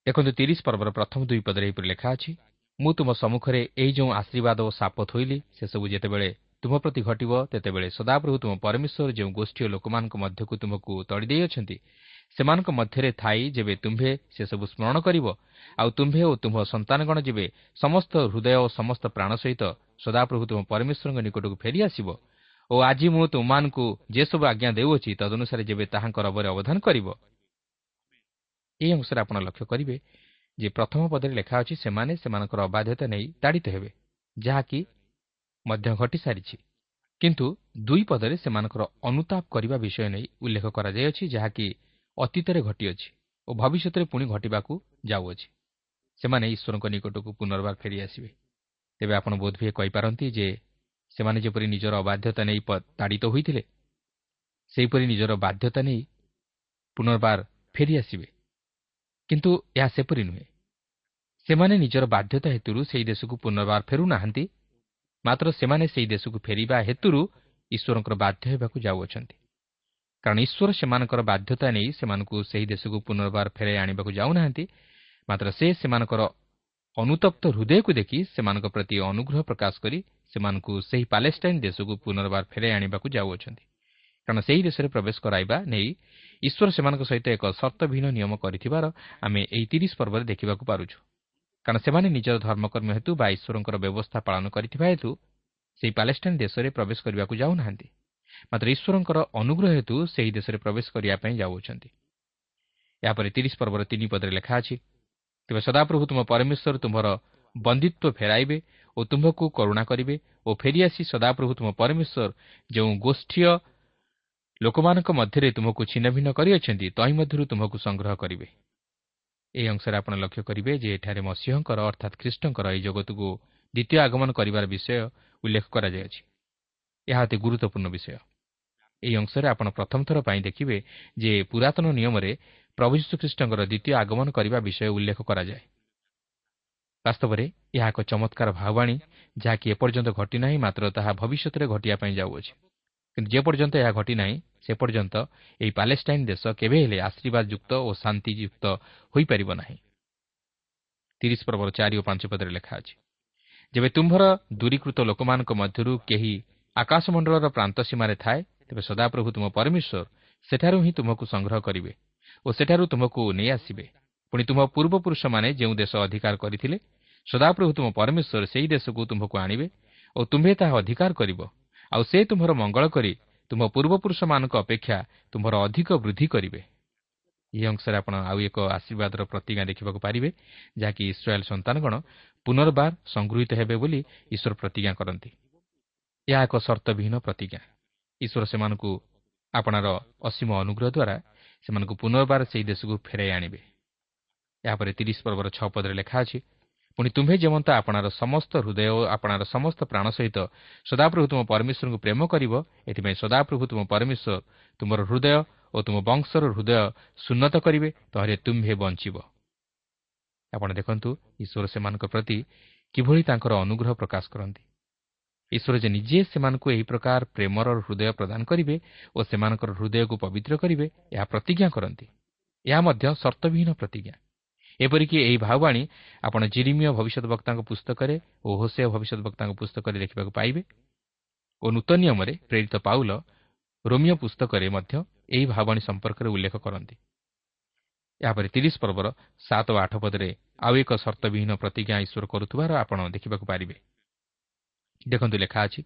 Speaker 2: ଦେଖନ୍ତୁ ତିରିଶ ପର୍ବର ପ୍ରଥମ ଦୁଇ ପଦରେ ଏହିପରି ଲେଖା ଅଛି ମୁଁ ତୁମ ସମ୍ମୁଖରେ ଏହି ଯେଉଁ ଆଶୀର୍ବାଦ ଓ ସାପ ଥୋଇଲି ସେସବୁ ଯେତେବେଳେ ତୁମ ପ୍ରତି ଘଟିବ ତେତେବେଳେ ସଦାପ୍ରଭୁ ତୁମ ପରମେଶ୍ୱର ଯେଉଁ ଗୋଷ୍ଠୀ ଓ ଲୋକମାନଙ୍କ ମଧ୍ୟକୁ ତୁମକୁ ତଡ଼ି ଦେଇଅଛନ୍ତି ସେମାନଙ୍କ ମଧ୍ୟରେ ଥାଇ ଯେବେ ତୁମ୍ଭେ ସେସବୁ ସ୍ମରଣ କରିବ ଆଉ ତୁମ୍ଭେ ଓ ତୁମ୍ଭ ସନ୍ତାନଗଣ ଯେବେ ସମସ୍ତ ହୃଦୟ ଓ ସମସ୍ତ ପ୍ରାଣ ସହିତ ସଦାପ୍ରଭୁ ତୁମ ପରମେଶ୍ୱରଙ୍କ ନିକଟକୁ ଫେରିଆସିବ ଓ ଆଜି ମୁଁ ତୁମମାନଙ୍କୁ ଯେସବୁ ଆଜ୍ଞା ଦେଉଅଛି ତଦନୁସାରେ ଯେବେ ତାହାଙ୍କ ରବରେ ଅବଦାନ କରିବ ଏହି ଅଂଶରେ ଆପଣ ଲକ୍ଷ୍ୟ କରିବେ ଯେ ପ୍ରଥମ ପଦରେ ଲେଖା ଅଛି ସେମାନେ ସେମାନଙ୍କର ଅବାଧ୍ୟତା ନେଇ ତାଡ଼ିତ ହେବେ ଯାହାକି ମଧ୍ୟ ଘଟିସାରିଛି କିନ୍ତୁ ଦୁଇ ପଦରେ ସେମାନଙ୍କର ଅନୁତାପ କରିବା ବିଷୟ ନେଇ ଉଲ୍ଲେଖ କରାଯାଇଅଛି ଯାହାକି ଅତୀତରେ ଘଟିଅଛି ଓ ଭବିଷ୍ୟତରେ ପୁଣି ଘଟିବାକୁ ଯାଉଅଛି। ସେମାନେ ଈଶ୍ୱରଙ୍କ ନିକଟକୁ ପୁନର୍ବାର ଫେରିଆସିବେ ତେବେ ଆପଣ ବୋଧହୁଏ କହିପାରନ୍ତି ଯେ ସେମାନେ ଯେପରି ନିଜର ଅବାଧ୍ୟତା ନେଇ ତାଡ଼ିତ ହୋଇଥିଲେ ସେହିପରି ନିଜର ବାଧ୍ୟତା ନେଇ ପୁନର୍ବାର ଫେରିଆସିବେ କିନ୍ତୁ ଏହା ସେପରି ନୁହେଁ ସେମାନେ ନିଜର ବାଧ୍ୟତା ହେତୁରୁ ସେହି ଦେଶକୁ ପୁନର୍ବାର ଫେରୁନାହାନ୍ତି ମାତ୍ର ସେମାନେ ସେହି ଦେଶକୁ ଫେରିବା ହେତୁରୁ ଈଶ୍ୱରଙ୍କର ବାଧ୍ୟ ହେବାକୁ ଯାଉଅଛନ୍ତି କାରଣ ଈଶ୍ୱର ସେମାନଙ୍କର ବାଧ୍ୟତା ନେଇ ସେମାନଙ୍କୁ ସେହି ଦେଶକୁ ପୁନର୍ବାର ଫେରାଇ ଆଣିବାକୁ ଯାଉନାହାନ୍ତି ମାତ୍ର ସେ ସେମାନଙ୍କର ଅନୁତପ୍ତ ହୃଦୟକୁ ଦେଖି ସେମାନଙ୍କ ପ୍ରତି ଅନୁଗ୍ରହ ପ୍ରକାଶ କରି ସେମାନଙ୍କୁ ସେହି ପାଲେଷ୍ଟାଇନ୍ ଦେଶକୁ ପୁନର୍ବାର ଫେରାଇ ଆଣିବାକୁ ଯାଉଅଛନ୍ତି କାରଣ ସେହି ଦେଶରେ ପ୍ରବେଶ କରାଇବା ନେଇ ଈଶ୍ୱର ସେମାନଙ୍କ ସହିତ ଏକ ସର୍ତ୍ତବିହୀନ ନିୟମ କରିଥିବାର ଆମେ ଏହି ତିରିଶ ପର୍ବରେ ଦେଖିବାକୁ ପାରୁଛୁ। କାରଣ ସେମାନେ ନିଜର ଧର୍ମକର୍ମ ହେତୁ ବା ଈଶ୍ୱରଙ୍କର ବ୍ୟବସ୍ଥା ପାଳନ କରିଥିବା ହେତୁ ସେହି ପାଲେଷ୍ଟାଇନ୍ ଦେଶରେ ପ୍ରବେଶ କରିବାକୁ ଯାଉନାହାନ୍ତି। ମାତ୍ର ଈଶ୍ୱରଙ୍କର ଅନୁଗ୍ରହ ହେତୁ ସେହି ଦେଶରେ ପ୍ରବେଶ କରିବା ପାଇଁ ଯାଉଅଛନ୍ତି। ଏହାପରେ ତିରିଶ ପର୍ବର ତିନି ପଦରେ ଲେଖା ଅଛି ତେବେ ସଦାପ୍ରଭୁ ତୁମ ପରମେଶ୍ୱର ତୁମର ବନ୍ଦିତ୍ୱ ଫେରାଇବେ ଓ ତୁମ୍ଭକୁ କରୁଣା କରିବେ ଓ ଫେରିଆସି ସଦାପ୍ରଭୁ ତୁମ ପରମେଶ୍ୱର ଯେଉଁ ଗୋଷ୍ଠୀୟ ଲୋକମାନଙ୍କ ମଧ୍ୟରେ ତୁମକୁ ଛିନ୍ନଭିନ୍ନ କରିଅଛନ୍ତି ତହିଁ ମଧ୍ୟରୁ ତୁମକୁ ସଂଗ୍ରହ କରିବେ। ଏହି ଅଂଶରେ ଆପଣ ଲକ୍ଷ୍ୟ କରିବେ ଯେ ଏଠାରେ ମସିହଙ୍କର ଅର୍ଥାତ୍ ଖ୍ରୀଷ୍ଟଙ୍କର ଏହି ଜଗତକୁ ଦ୍ୱିତୀୟ ଆଗମନ କରିବାର ବିଷୟ ଉଲ୍ଲେଖ କରାଯାଇଅଛି ଏହା ଅତି ଗୁରୁତ୍ୱପୂର୍ଣ୍ଣ ବିଷୟ। ଏହି ଅଂଶରେ ଆପଣ ପ୍ରଥମ ଥର ପାଇଁ ଦେଖିବେ ଯେ ପୁରାତନ ନିୟମରେ ପ୍ରଭୁ ଯୀଶୁଖ୍ରୀଷ୍ଟଙ୍କର ଦ୍ୱିତୀୟ ଆଗମନ କରିବା ବିଷୟ ଉଲ୍ଲେଖ କରାଯାଏ। ବାସ୍ତବରେ ଏହା ଏକ ଚମତ୍କାର ଭାବାଣୀ ଯାହାକି ଏପର୍ଯ୍ୟନ୍ତ ଘଟିନାହିଁ ମାତ୍ର ତାହା ଭବିଷ୍ୟତରେ ଘଟିବା ପାଇଁ ଯାଉଅଛି। କିନ୍ତୁ ଯେପର୍ଯ୍ୟନ୍ତ ଏହା ଘଟିନାହିଁ ସେ ପର୍ଯ୍ୟନ୍ତ ଏହି ପାଲେଷ୍ଟାଇନ୍ ଦେଶ କେବେ ହେଲେ ଆଶୀର୍ବାଦ ଯୁକ୍ତ ଓ ଶାନ୍ତିଯୁକ୍ତ ହୋଇପାରିବ ନାହିଁ। ତିରିଶ ପର୍ବର ଚାରି ଓ ପାଞ୍ଚ ପଦରେ ଲେଖା ଅଛି ଯେବେ ତୁମ୍ଭର ଦୂରୀକୃତ ଲୋକମାନଙ୍କ ମଧ୍ୟରୁ କେହି ଆକାଶମଣ୍ଡଳର ପ୍ରାନ୍ତ ସୀମାରେ ଥାଏ ତେବେ ସଦାପ୍ରଭୁ ତୁମ ପରମେଶ୍ୱର ସେଠାରୁ ହିଁ ତୁମକୁ ସଂଗ୍ରହ କରିବେ ଓ ସେଠାରୁ ତୁମକୁ ନେଇ ଆସିବେ। ପୁଣି ତୁମ ପୂର୍ବପୁରୁଷମାନେ ଯେଉଁ ଦେଶ ଅଧିକାର କରିଥିଲେ ସଦାପ୍ରଭୁ ତୁମ ପରମେଶ୍ୱର ସେହି ଦେଶକୁ ତୁମ୍ଭକୁ ଆଣିବେ ଓ ତୁମ୍ଭେ ତାହା ଅଧିକାର କରିବ। ଆଉ ସେ ତୁମ୍ଭର ମଙ୍ଗଳ କରି ତୁମ ପୂର୍ବପୁରୁଷମାନଙ୍କ ଅପେକ୍ଷା ତୁମ୍ଭର ଅଧିକ ବୃଦ୍ଧି କରିବେ। ଏହି ଅଂଶରେ ଆପଣ ଆଉ ଏକ ଆଶୀର୍ବାଦର ପ୍ରତିଜ୍ଞା ଦେଖିବାକୁ ପାରିବେ ଯାହାକି ଇସ୍ରାଏଲ୍ ସନ୍ତାନଗଣ ପୁନର୍ବାର ସଂଗୃହୀତ ହେବେ ବୋଲି ଈଶ୍ୱର ପ୍ରତିଜ୍ଞା କରନ୍ତି। ଏହା ଏକ ସର୍ତ୍ତବିହୀନ ପ୍ରତିଜ୍ଞା। ଈଶ୍ୱର ସେମାନଙ୍କୁ ଆପଣାର ଅସୀମ ଅନୁଗ୍ରହ ଦ୍ୱାରା ସେମାନଙ୍କୁ ପୁନର୍ବାର ସେହି ଦେଶକୁ ଫେରାଇ ଆଣିବେ। ଏହାପରେ ତିରିଶ ପର୍ବର ଛଅ ପଦରେ ଲେଖା ଅଛି ପୁଣି ତୁମ୍ଭେ ଯେମନ୍ତ ଆପଣାର ସମସ୍ତ ହୃଦୟ ଓ ଆପଣାର ସମସ୍ତ ପ୍ରାଣ ସହିତ ସଦାପ୍ରଭୁ ତୁମ ପରମେଶ୍ୱରଙ୍କୁ ପ୍ରେମ କରିବ ଏଥିପାଇଁ ସଦାପ୍ରଭୁ ତୁମ ପରମେଶ୍ୱର ତୁମର ହୃଦୟ ଓ ତୁମ ବଂଶର ହୃଦୟ ସୁନ୍ନତ କରିବେ ତହରେ ତୁମ୍ଭେ ବଞ୍ଚିବ। ଆପଣ ଦେଖନ୍ତୁ ଈଶ୍ୱର ସେମାନଙ୍କ ପ୍ରତି କିଭଳି ତାଙ୍କର ଅନୁଗ୍ରହ ପ୍ରକାଶ କରନ୍ତି। ଈଶ୍ୱର ଯେ ନିଜେ ସେମାନଙ୍କୁ ଏହି ପ୍ରକାର ପ୍ରେମର ହୃଦୟ ପ୍ରଦାନ କରିବେ ଓ ସେମାନଙ୍କର ହୃଦୟକୁ ପବିତ୍ର କରିବେ ଏହା ପ୍ରତିଜ୍ଞା କରନ୍ତି। ଏହା ମଧ୍ୟ ସର୍ତ୍ତବିହୀନ ପ୍ରତିଜ୍ଞା। ଏପରିକି ଏହି ଭାବବାଣୀ ଆପଣ ଜିରିମିୟ ଭବିଷ୍ୟତ ବକ୍ତାଙ୍କ ପୁସ୍ତକରେ ଓ ହୋସେ ଭବିଷ୍ୟତ ବକ୍ତାଙ୍କ ପୁସ୍ତକରେ ଦେଖିବାକୁ ପାଇବେ ଓ ନୂତନ ନିୟମରେ ପ୍ରେରିତ ପାଉଲ ରୋମିଓ ପୁସ୍ତକରେ ମଧ୍ୟ ଏହି ଭାବବାଣୀ ସମ୍ପର୍କରେ ଉଲ୍ଲେଖ କରନ୍ତି। ଏହାପରେ ତିରିଶ ପର୍ବର ସାତ ଓ ଆଠ ପଦରେ ଆଉ ଏକ ସର୍ତ୍ତବିହୀନ ପ୍ରତିଜ୍ଞା ଈଶ୍ୱର କରୁଥିବାର ଆପଣ ଦେଖିବାକୁ ପାରିବେ। ଦେଖନ୍ତୁ ଲେଖା ଅଛି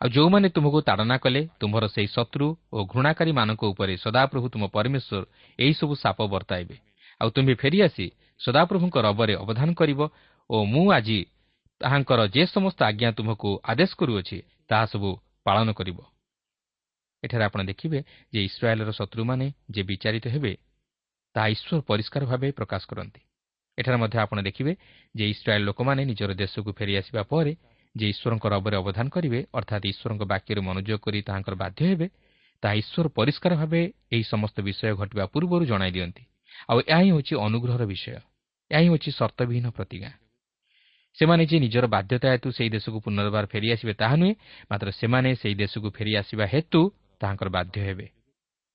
Speaker 2: ଆଉ ଯେଉଁମାନେ ତୁମକୁ ତାଡ଼ନା କଲେ ତୁମର ସେହି ଶତ୍ରୁ ଓ ଘୃଣାକାରୀମାନଙ୍କ ଉପରେ ସଦାପ୍ରଭୁ ତୁମ ପରମେଶ୍ୱର ଏହିସବୁ ସାପ ବର୍ତ୍ତାଇବେ। ଆଉ ତୁମ୍ଭେ ଫେରିଆସି ସଦାପ୍ରଭୁଙ୍କ ରବରେ ଅବଦାନ କରିବ ଓ ମୁଁ ଆଜି ତାହାଙ୍କର ଯେ ସମସ୍ତ ଆଜ୍ଞା ତୁମକୁ ଆଦେଶ କରୁଅଛି ତାହା ସବୁ ପାଳନ କରିବ। ଏଠାରେ ଆପଣ ଦେଖିବେ ଯେ ଇସ୍ରାଏଲ୍ର ଶତ୍ରୁମାନେ ଯେ ବିଚାରିତ ହେବେ ତାହା ଈଶ୍ୱର ପରିଷ୍କାର ଭାବେ ପ୍ରକାଶ କରନ୍ତି। ଏଠାରେ ମଧ୍ୟ ଆପଣ ଦେଖିବେ ଯେ ଇସ୍ରାଏଲ୍ ଲୋକମାନେ ନିଜର ଦେଶକୁ ଫେରିଆସିବା ପରେ ଯେ ଈଶ୍ୱରଙ୍କ ରବରେ ଅବଦାନ କରିବେ ଅର୍ଥାତ୍ ଈଶ୍ୱରଙ୍କ ବାକ୍ୟରେ ମନୋଯୋଗ କରି ତାହାଙ୍କର ବାଧ୍ୟ ହେବେ ତାହା ଈଶ୍ୱର ପରିଷ୍କାର ଭାବେ ଏହି ସମସ୍ତ ବିଷୟ ଘଟିବା ପୂର୍ବରୁ ଜଣାଇ ଦିଅନ୍ତି। ଆଉ ଏହା ହିଁ ହେଉଛି ଅନୁଗ୍ରହର ବିଷୟ। ଏହା ହିଁ ହେଉଛି ସର୍ତ୍ତବିହୀନ ପ୍ରତିଜ୍ଞା। ସେମାନେ ଯେ ନିଜର ବାଧ୍ୟତା ହେତୁ ସେହି ଦେଶକୁ ପୁନର୍ବାର ଫେରିଆସିବେ ତାହା ନୁହେଁ ମାତ୍ର ସେମାନେ ସେହି ଦେଶକୁ ଫେରିଆସିବା ହେତୁ ତାହାଙ୍କର ବାଧ୍ୟ ହେବେ।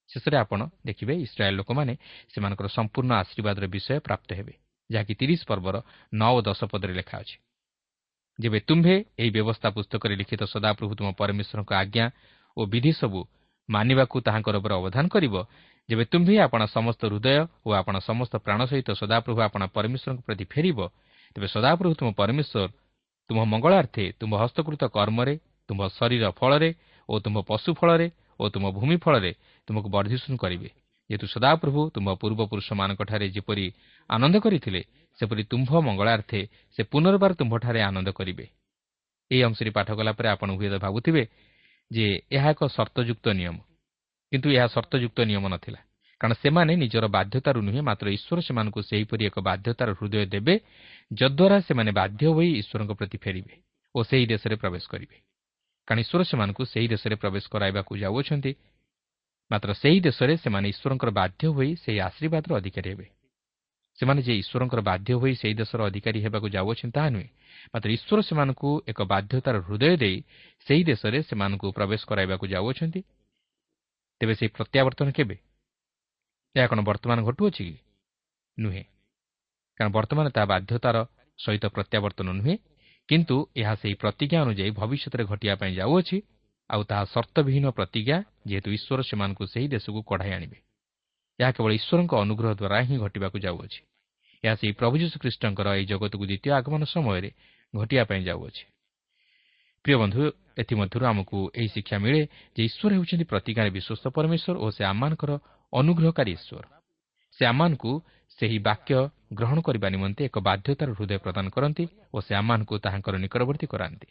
Speaker 2: ଶେଷରେ ଆପଣ ଦେଖିବେ ଇସ୍ରାଏଲ୍ ଲୋକମାନେ ସେମାନଙ୍କର ସମ୍ପୂର୍ଣ୍ଣ ଆଶୀର୍ବାଦର ବିଷୟ ପ୍ରାପ୍ତ ହେବେ ଯାହାକି ତିରିଶ ପର୍ବର ନଅ ଓ ଦଶ ପଦରେ ଲେଖା ଅଛି। ଯେବେ ତୁମ୍ଭେ ଏହି ବ୍ୟବସ୍ଥା ପୁସ୍ତକରେ ଲିଖିତ ସଦାପ୍ରଭୁ ତୁମ ପରମେଶ୍ୱରଙ୍କ ଆଜ୍ଞା ଓ ବିଧି ସବୁ ମାନିବାକୁ ତାହାଙ୍କର ଉପରେ ଅବଦାନ କରିବ ଯେବେ ତୁମ୍ଭେ ଆପଣ ସମସ୍ତ ହୃଦୟ ଓ ଆପଣ ସମସ୍ତ ପ୍ରାଣ ସହିତ ସଦାପ୍ରଭୁ ଆପଣ ପରମେଶ୍ୱରଙ୍କ ପ୍ରତି ଫେରିବ ତେବେ ସଦାପ୍ରଭୁ ତୁମ ପରମେଶ୍ୱର ତୁମ ମଙ୍ଗଳାର୍ଥେ ତୁମ ହସ୍ତକୃତ କର୍ମରେ ତୁମ ଶରୀର ଫଳରେ ଓ ତୁମ ପଶୁ ଫଳରେ ଓ ତୁମ ଭୂମି ଫଳରେ ତୁମକୁ ବର୍ଦ୍ଧିଷ୍ଣୁ କରିବେ। ଯେହେତୁ ସଦାପ୍ରଭୁ ତୁମ ପୂର୍ବପୁରୁଷମାନଙ୍କଠାରେ ଯେପରି ଆନନ୍ଦ କରିଥିଲେ ସେପରି ତୁମ୍ଭ ମଙ୍ଗଳାର୍ଥେ ସେ ପୁନର୍ବାର ତୁମ୍ଭଠାରେ ଆନନ୍ଦ କରିବେ। ଏହି ଅଂଶରେ ପାଠ କଲା ପରେ ଆପଣ ହୁଏତ ଭାବୁଥିବେ ଯେ ଏହା ଏକ ସର୍ତ୍ତଯୁକ୍ତ ନିୟମ। କିନ୍ତୁ ଏହା ସର୍ତ୍ତଯୁକ୍ତ ନିୟମ ନଥିଲା କାରଣ ସେମାନେ ନିଜର ବାଧ୍ୟତାରୁ ନୁହେଁ ମାତ୍ର ଈଶ୍ୱର ସେମାନଙ୍କୁ ସେହିପରି ଏକ ବାଧ୍ୟତାର ହୃଦୟ ଦେବେ ଯଦ୍ୱାରା ସେମାନେ ବାଧ୍ୟ ହୋଇ ଈଶ୍ୱରଙ୍କ ପ୍ରତି ଫେରିବେ ଓ ସେହି ଦେଶରେ ପ୍ରବେଶ କରିବେ କାରଣ ଈଶ୍ୱର ସେମାନଙ୍କୁ ସେହି ଦେଶରେ ପ୍ରବେଶ କରାଇବାକୁ ଯାଉଅଛନ୍ତି ମାତ୍ର ସେହି ଦେଶରେ ସେମାନେ ଈଶ୍ୱରଙ୍କର ବାଧ୍ୟ ହୋଇ ସେହି ଆଶୀର୍ବାଦର ଅଧିକାରୀ ହେବେ ସେମାନେ ଯେ ଈଶ୍ୱରଙ୍କର ବାଧ୍ୟ ହୋଇ ସେହି ଦେଶର ଅଧିକାରୀ ହେବାକୁ ଯାଉଅଛନ୍ତି ତାହା ନୁହେଁ ମାତ୍ର ଈଶ୍ୱର ସେମାନଙ୍କୁ ଏକ ବାଧ୍ୟତାର ହୃଦୟ ଦେଇ ସେହି ଦେଶରେ ସେମାନଙ୍କୁ ପ୍ରବେଶ କରାଇବାକୁ ଯାଉଅଛନ୍ତି ତେବେ ସେହି ପ୍ରତ୍ୟାବର୍ତ୍ତନ କେବେ? ଏହା କ'ଣ ବର୍ତ୍ତମାନ ଘଟୁଅଛି କି? ନୁହେଁ। କାରଣ ବର୍ତ୍ତମାନ ତାହା ବାଧ୍ୟତାର ସହିତ ପ୍ରତ୍ୟାବର୍ତ୍ତନ ନୁହେଁ କିନ୍ତୁ ଏହା ସେହି ପ୍ରତିଜ୍ଞା ଅନୁଯାୟୀ ଭବିଷ୍ୟତରେ ଘଟିବା ପାଇଁ ଯାଉଅଛି ଆଉ ତାହା ସର୍ତ୍ତବିହୀନ ପ୍ରତିଜ୍ଞା ଯେହେତୁ ଈଶ୍ୱର ସେମାନଙ୍କୁ ସେହି ଦେଶକୁ କଢ଼ାଇ ଆଣିବେ। ଏହା କେବଳ ଈଶ୍ୱରଙ୍କ ଅନୁଗ୍ରହ ଦ୍ୱାରା ହିଁ ଘଟିବାକୁ ଯାଉଅଛି। ଏହା ସେହି ପ୍ରଭୁ ଯୀଶୁଖ୍ରୀଷ୍ଟଙ୍କର ଏହି ଜଗତକୁ ଦ୍ୱିତୀୟ ଆଗମନ ସମୟରେ ଘଟିବା ପାଇଁ ଯାଉଅଛି। ପ୍ରିୟ ବନ୍ଧୁ ଏଥିମଧ୍ୟରୁ ଆମକୁ ଏହି ଶିକ୍ଷା ମିଳେ ଯେ ଈଶ୍ୱର ହେଉଛନ୍ତି ପ୍ରତିଜ୍ଞାରେ ବିଶ୍ୱସ୍ତ ପରମେଶ୍ୱର ଓ ସେ ଆମମାନଙ୍କର ଅନୁଗ୍ରହକାରୀ ଈଶ୍ୱର। ସେ ଆମମାନଙ୍କୁ ସେହି ବାକ୍ୟ ଗ୍ରହଣ କରିବା ନିମନ୍ତେ ଏକ ବାଧ୍ୟତାର ହୃଦୟ ପ୍ରଦାନ କରନ୍ତି ଓ ସେ ଆମମାନଙ୍କୁ ତାହାଙ୍କର ନିକଟବର୍ତ୍ତୀ କରାନ୍ତି।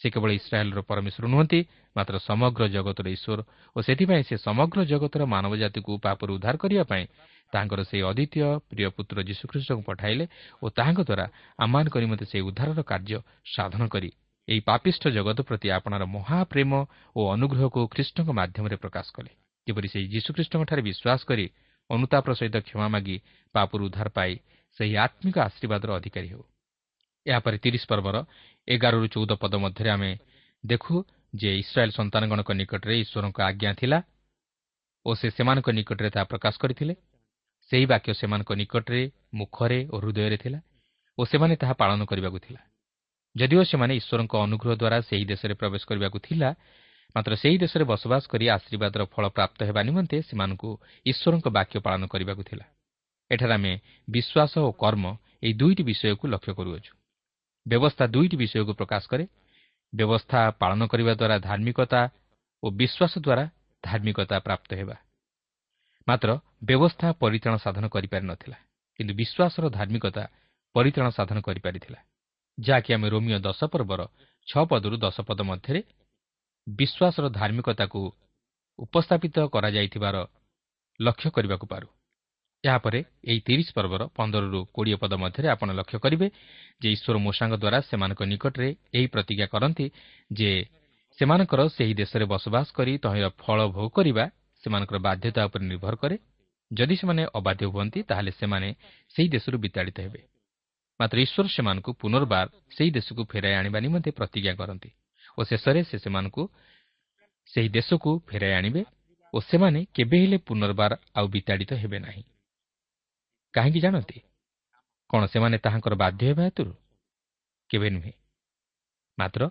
Speaker 2: ସେ କେବଳ ଇସ୍ରାଏଲ୍ର ପରମେଶ୍ୱର ନୁହନ୍ତି ମାତ୍ର ସମଗ୍ର ଜଗତର ଈଶ୍ୱର ଓ ସେଥିପାଇଁ ସେ ସମଗ୍ର ଜଗତର ମାନବ ଜାତିକୁ ପାପରୁ ଉଦ୍ଧାର କରିବା ପାଇଁ ତାହାଙ୍କର ସେହି ଅଦ୍ୱିତୀୟ ପ୍ରିୟ ପୁତ୍ର ଯୀଶୁଖ୍ରୀଷ୍ଟଙ୍କୁ ପଠାଇଲେ ଓ ତାହାଙ୍କ ଦ୍ୱାରା ଆମମାନଙ୍କ ନିମନ୍ତେ ସେହି ଉଦ୍ଧାରର କାର୍ଯ୍ୟ ସାଧନ କରି ଏହି ପାପିଷ୍ଠ ଜଗତ ପ୍ରତି ଆପଣାର ମହାପ୍ରେମ ଓ ଅନୁଗ୍ରହକୁ ଖ୍ରୀଷ୍ଟଙ୍କ ମାଧ୍ୟମରେ ପ୍ରକାଶ କଲେ। ଯେପରି ସେହି ଯୀଶୁଖ୍ରୀଷ୍ଟଙ୍କଠାରେ ବିଶ୍ୱାସ କରି ଅନୁତାପର ସହିତ କ୍ଷମା ମାଗି ପାପରୁ ଉଦ୍ଧାର ପାଇ ସେହି ଆତ୍ମିକ ଆଶୀର୍ବାଦର ଅଧିକାରୀ ହେଉ। ଏହାପରେ ତିରିଶ ପର୍ବର ଏଗାରରୁ ଚଉଦ ପଦ ମଧ୍ୟରେ ଆମେ ଦେଖୁ ଯେ ଇସ୍ରାଏଲ୍ ସନ୍ତାନଗଣଙ୍କ ନିକଟରେ ଈଶ୍ୱରଙ୍କ ଆଜ୍ଞା ଥିଲା ଓ ସେ ସେମାନଙ୍କ ନିକଟରେ ତାହା ପ୍ରକାଶ କରିଥିଲେ। ସେହି ବାକ୍ୟ ସେମାନଙ୍କ ନିକଟରେ ମୁଖରେ ଓ ହୃଦୟରେ ଥିଲା ଓ ସେମାନେ ତାହା ପାଳନ କରିବାକୁ ଥିଲା। ଯଦିଓ ସେମାନେ ଈଶ୍ୱରଙ୍କ ଅନୁଗ୍ରହ ଦ୍ୱାରା ସେହି ଦେଶରେ ପ୍ରବେଶ କରିବାକୁ ଥିଲା ମାତ୍ର ସେହି ଦେଶରେ ବସବାସ କରି ଆଶୀର୍ବାଦର ଫଳ ପ୍ରାପ୍ତ ହେବା ନିମନ୍ତେ ସେମାନଙ୍କୁ ଈଶ୍ୱରଙ୍କ ବାକ୍ୟ ପାଳନ କରିବାକୁ ଥିଲା। ଏଠାରେ ଆମେ ବିଶ୍ୱାସ ଓ କର୍ମ ଏହି ଦୁଇଟି ବିଷୟକୁ ଲକ୍ଷ୍ୟ କରୁଅଛୁ। ବ୍ୟବସ୍ଥା ଦୁଇଟି ବିଷୟକୁ ପ୍ରକାଶ କରେ। ବ୍ୟବସ୍ଥା ପାଳନ କରିବା ଦ୍ୱାରା ଧାର୍ମିକତା ଓ ବିଶ୍ୱାସ ଦ୍ୱାରା ଧାର୍ମିକତା ପ୍ରାପ୍ତ ହେବା। ମାତ୍ର ବ୍ୟବସ୍ଥା ପରିତ୍ରାଣ ସାଧନ କରିପାରିନଥିଲା କିନ୍ତୁ ବିଶ୍ୱାସର ଧାର୍ମିକତା ପରିତ୍ରାଣ ସାଧନ କରିପାରିଥିଲା। ଯାହାକି ଆମେ ରୋମିଓ ଦଶ ପର୍ବର ଛଅ ପଦରୁ ଦଶ ପଦ ମଧ୍ୟରେ ବିଶ୍ୱାସର ଧାର୍ମିକତାକୁ ଉପସ୍ଥାପିତ କରାଯାଇଥିବାର ଲକ୍ଷ୍ୟ କରିବାକୁ ପାରୁ। ଏହାପରେ ଏହି ତିରିଶ ପର୍ବର ପନ୍ଦରରୁ କୋଡ଼ିଏ ପଦ ମଧ୍ୟରେ ଆପଣ ଲକ୍ଷ୍ୟ କରିବେ ଯେ ଈଶ୍ୱର ମୂଷାଙ୍କ ଦ୍ୱାରା ସେମାନଙ୍କ ନିକଟରେ ଏହି ପ୍ରତିଜ୍ଞା କରନ୍ତି ଯେ ସେମାନଙ୍କର ସେହି ଦେଶରେ ବସବାସ କରି ତହିଁର ଫଳ ଭୋଗ କରିବା ସେମାନଙ୍କର ବାଧ୍ୟତା ଉପରେ ନିର୍ଭର କରେ। ଯଦି ସେମାନେ ଅବାଧ୍ୟ ହୁଅନ୍ତି ତାହେଲେ ସେମାନେ ସେହି ଦେଶରୁ ବିତାଡ଼ିତ ହେବେ। ମାତ୍ର ଈଶ୍ୱର ସେମାନଙ୍କୁ ପୁନର୍ବାର ସେହି ଦେଶକୁ ଫେରାଇ ଆଣିବା ନିମନ୍ତେ ପ୍ରତିଜ୍ଞା କରନ୍ତି ଓ ଶେଷରେ ସେ ସେମାନଙ୍କୁ ସେହି ଦେଶକୁ ଫେରାଇ ଆଣିବେ ଓ ସେମାନେ କେବେ ହେଲେ ପୁନର୍ବାର ଆଉ ବିତାଡ଼ିତ ହେବେ ନାହିଁ କାହିଁକି ଜାଣନ୍ତି କ'ଣ ସେମାନେ ତାହାଙ୍କର ବାଧ୍ୟ ହେବା ହେତୁରୁ କେବେ ନୁହେଁ ମାତ୍ର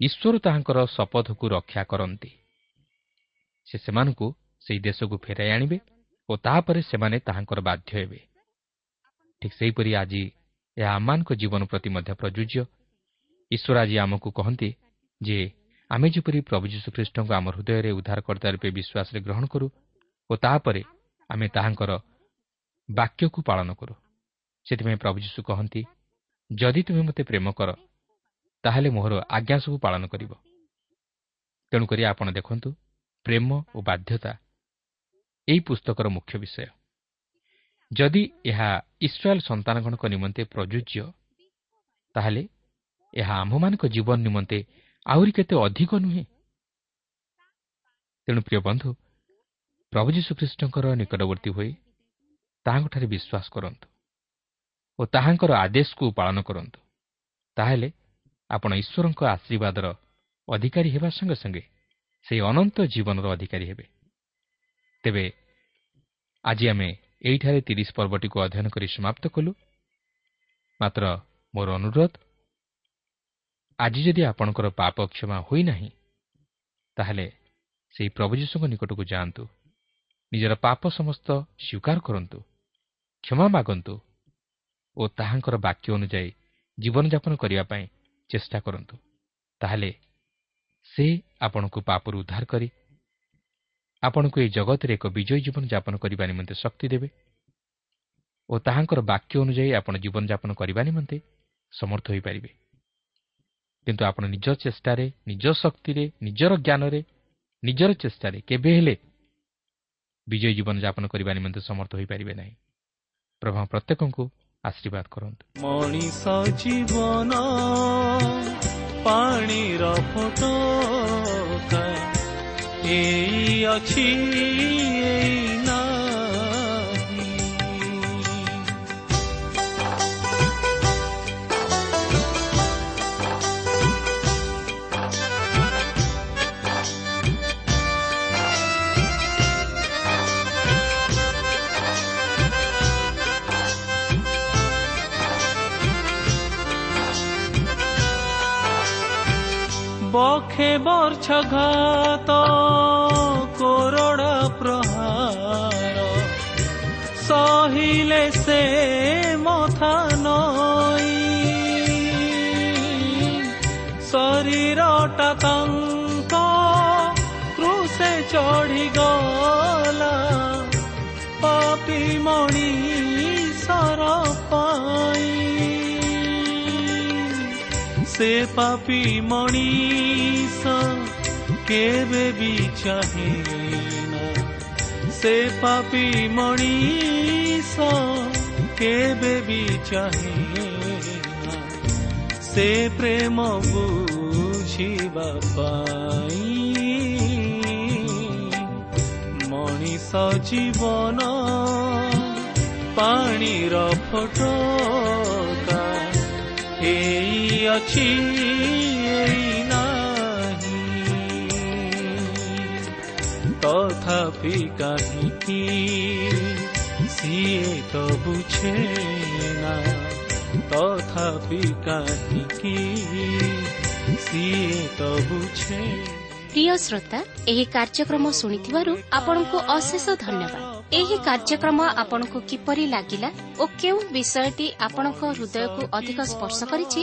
Speaker 2: ଈଶ୍ୱର ତାହାଙ୍କର ଶପଥକୁ ରକ୍ଷା କରନ୍ତି ସେ ସେମାନଙ୍କୁ ସେହି ଦେଶକୁ ଫେରାଇ ଆଣିବେ ଓ ତାହାପରେ ସେମାନେ ତାହାଙ୍କର ବାଧ୍ୟ ହେବେ ଠିକ୍ ସେହିପରି ଆଜି ଏହା ଆମମାନଙ୍କ ଜୀବନ ପ୍ରତି ମଧ୍ୟ ପ୍ରଯୁଜ୍ୟ। ଈଶ୍ୱର ଆଜି ଆମକୁ କହନ୍ତି ଯେ ଆମେ ଯେପରି ପ୍ରଭୁ ଯୀଶୁଖ୍ରୀଷ୍ଟଙ୍କୁ ଆମ ହୃଦୟରେ ଉଦ୍ଧାରକର୍ତ୍ତା ରୂପେ ବିଶ୍ୱାସରେ ଗ୍ରହଣ କରୁ ଓ ତାହାପରେ ଆମେ ତାହାଙ୍କର ବାକ୍ୟକୁ ପାଳନ କରୁ। ସେଥିପାଇଁ ପ୍ରଭୁ ଯୀଶୁ କହନ୍ତି ଯଦି ତୁମେ ମୋତେ ପ୍ରେମ କର ତାହେଲେ ମୋହର ଆଜ୍ଞା ସବୁ ପାଳନ କରିବ। ତେଣୁକରି ଆପଣ ଦେଖନ୍ତୁ ପ୍ରେମ ଓ ବାଧ୍ୟତା ଏହି ପୁସ୍ତକର ମୁଖ୍ୟ ବିଷୟ। ଯଦି ଏହା ଇସ୍ରାଏଲ୍ ସନ୍ତାନଗଣଙ୍କ ନିମନ୍ତେ ପ୍ରଯୁଜ୍ୟ ତାହେଲେ ଏହା ଆମ୍ଭମାନଙ୍କ ଜୀବନ ନିମନ୍ତେ ଆହୁରି କେତେ ଅଧିକ ନୁହେଁ? ତେଣୁ ପ୍ରିୟ ବନ୍ଧୁ ପ୍ରଭୁ ଯୀଶୁଖ୍ରୀଷ୍ଟଙ୍କର ନିକଟବର୍ତ୍ତୀ ହୋଇ ତାହାଙ୍କଠାରେ ବିଶ୍ୱାସ କରନ୍ତୁ ଓ ତାହାଙ୍କର ଆଦେଶକୁ ପାଳନ କରନ୍ତୁ। ତାହେଲେ ଆପଣ ଈଶ୍ୱରଙ୍କ ଆଶୀର୍ବାଦର ଅଧିକାରୀ ହେବା ସଙ୍ଗେ ସଙ୍ଗେ ସେହି ଅନନ୍ତ ଜୀବନର ଅଧିକାରୀ ହେବେ। ତେବେ ଆଜି ଆମେ ଏଇଠାରେ ତିରିଶ ପର୍ବଟିକୁ ଅଧ୍ୟୟନ କରି ସମାପ୍ତ କଲୁ ମାତ୍ର ମୋର ଅନୁରୋଧ ଆଜି ଯଦି ଆପଣଙ୍କର ପାପ କ୍ଷମା ହୋଇନାହିଁ ତାହେଲେ ସେହି ପ୍ରଭୁ ଯୀଶୁଙ୍କ ନିକଟକୁ ଯାଆନ୍ତୁ ନିଜର ପାପ ସମସ୍ତ ସ୍ୱୀକାର କରନ୍ତୁ କ୍ଷମା ମାଗନ୍ତୁ ଓ ତାହାଙ୍କର ବାକ୍ୟ ଅନୁଯାୟୀ ଜୀବନଯାପନ କରିବା ପାଇଁ ଚେଷ୍ଟା କରନ୍ତୁ ତାହେଲେ ସେ ଆପଣଙ୍କୁ ପାପରୁ ଉଦ୍ଧାର କରି ଆପଣଙ୍କୁ ଏହି ଜଗତରେ ଏକ ବିଜୟୀ ଜୀବନଯାପନ କରିବା ନିମନ୍ତେ ଶକ୍ତି ଦେବେ ଓ ତାହାଙ୍କର ବାକ୍ୟ ଅନୁଯାୟୀ ଆପଣ ଜୀବନଯାପନ କରିବା ନିମନ୍ତେ ସମର୍ଥ ହୋଇପାରିବେ। କିନ୍ତୁ ଆପଣ ନିଜ ଚେଷ୍ଟାରେ ନିଜ ଶକ୍ତିରେ ନିଜର ଜ୍ଞାନରେ ନିଜର ଚେଷ୍ଟାରେ କେବେ ହେଲେ ବିଜୟୀ ଜୀବନଯାପନ କରିବା ନିମନ୍ତେ ସମର୍ଥ ହୋଇପାରିବେ ନାହିଁ। ପ୍ରଭା ପ୍ରତ୍ୟେକଙ୍କୁ ଆଶୀର୍ବାଦ କରନ୍ତୁ।
Speaker 1: ମଣିଷ ଜୀବନ ପାଣିର ଏଇ ଅଛି ଏଇ ବକ୍ଷେ ବର୍ଷ ଘାତ କୋରଡ଼ା ପ୍ରହାର। ସହିଲେ ସେ ମଥା ଶରୀରଟା ତାଙ୍କ କୃଷେ ଚଢ଼ିଗଲା। ପାପି ମଣି ସେ ପାପି ମଣିଷ କେବେ ବି ଚାହେଁ ସେ ପାପି ମଣିଷ କେବେ ବି ଚାହେଁ ସେ ପ୍ରେମ ବୁଝିବା ପାଇଁ ମଣିଷ ଜୀବନ ପାଣିର ଫଟକା ଏଇ ଅଛି ତଥାପି କାହିଁକି ସିଏ ତ ବୁଝେ ନା? ତଥାପି କାହିଁକି ସିଏ ତ ବୁଝେ
Speaker 3: ପ୍ରିୟ ଶ୍ରୋତା ଏହି କାର୍ଯ୍ୟକ୍ରମ ଶୁଣିଥିବାରୁ ଆପଣଙ୍କୁ ଅଶେଷ ଧନ୍ୟବାଦ। ଏହି କାର୍ଯ୍ୟକ୍ରମ ଆପଣଙ୍କୁ କିପରି ଲାଗିଲା ଓ କେଉଁ ବିଷୟଟି ଆପଣଙ୍କ ହୃଦୟକୁ ଅଧିକ ସ୍ପର୍ଶ କରିଛି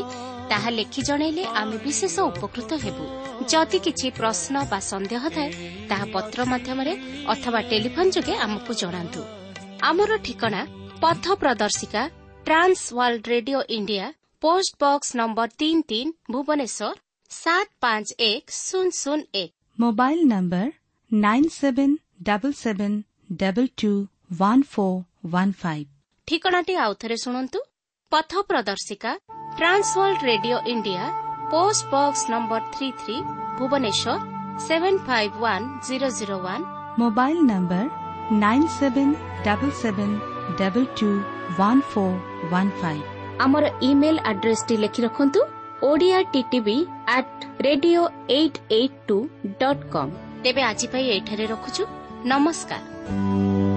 Speaker 3: ତାହା ଲେଖି ଜଣାଇଲେ ଆମେ ବିଶେଷ ଉପକୃତ ହେବୁ। ଯଦି କିଛି ପ୍ରଶ୍ନ ବା ସନ୍ଦେହ ଥାଏ ତାହା ପତ୍ର ମାଧ୍ୟମରେ ଅଥବା ଟେଲିଫୋନ ଯୋଗେ ଆମକୁ ଜଣାନ୍ତୁ। ଆମର ଠିକଣା ପଥ ପ୍ରଦର୍ଶିକା Trans World Radio India post box number ତିନି ତିନି ଭୁବନେଶ୍ୱର ସାତ ପାଞ୍ଚ ଏକ ଶୂନ ଶୂନ ଏକ।
Speaker 4: Mobile number nine seven double seven double two one four one five.
Speaker 3: ଠିକଣାଟି ଆଉଥରେ ଶୁଣନ୍ତୁ। ପଥ ପ୍ରଦର୍ଶିକା Trans World Radio India post box number three three Bhubaneswar seven five one zero zero one
Speaker 4: mobile number nine seven double seven double two one four one five
Speaker 3: ଆମର email ଆଡ୍ରେସଟି ଲେଖି ରଖନ୍ତୁ Odia TV at radio eight eight two dot com ତେବେ ଆଜି ପାଇଁ ଏଇଠାରେ ରଖୁଛୁ ନମସ୍କାର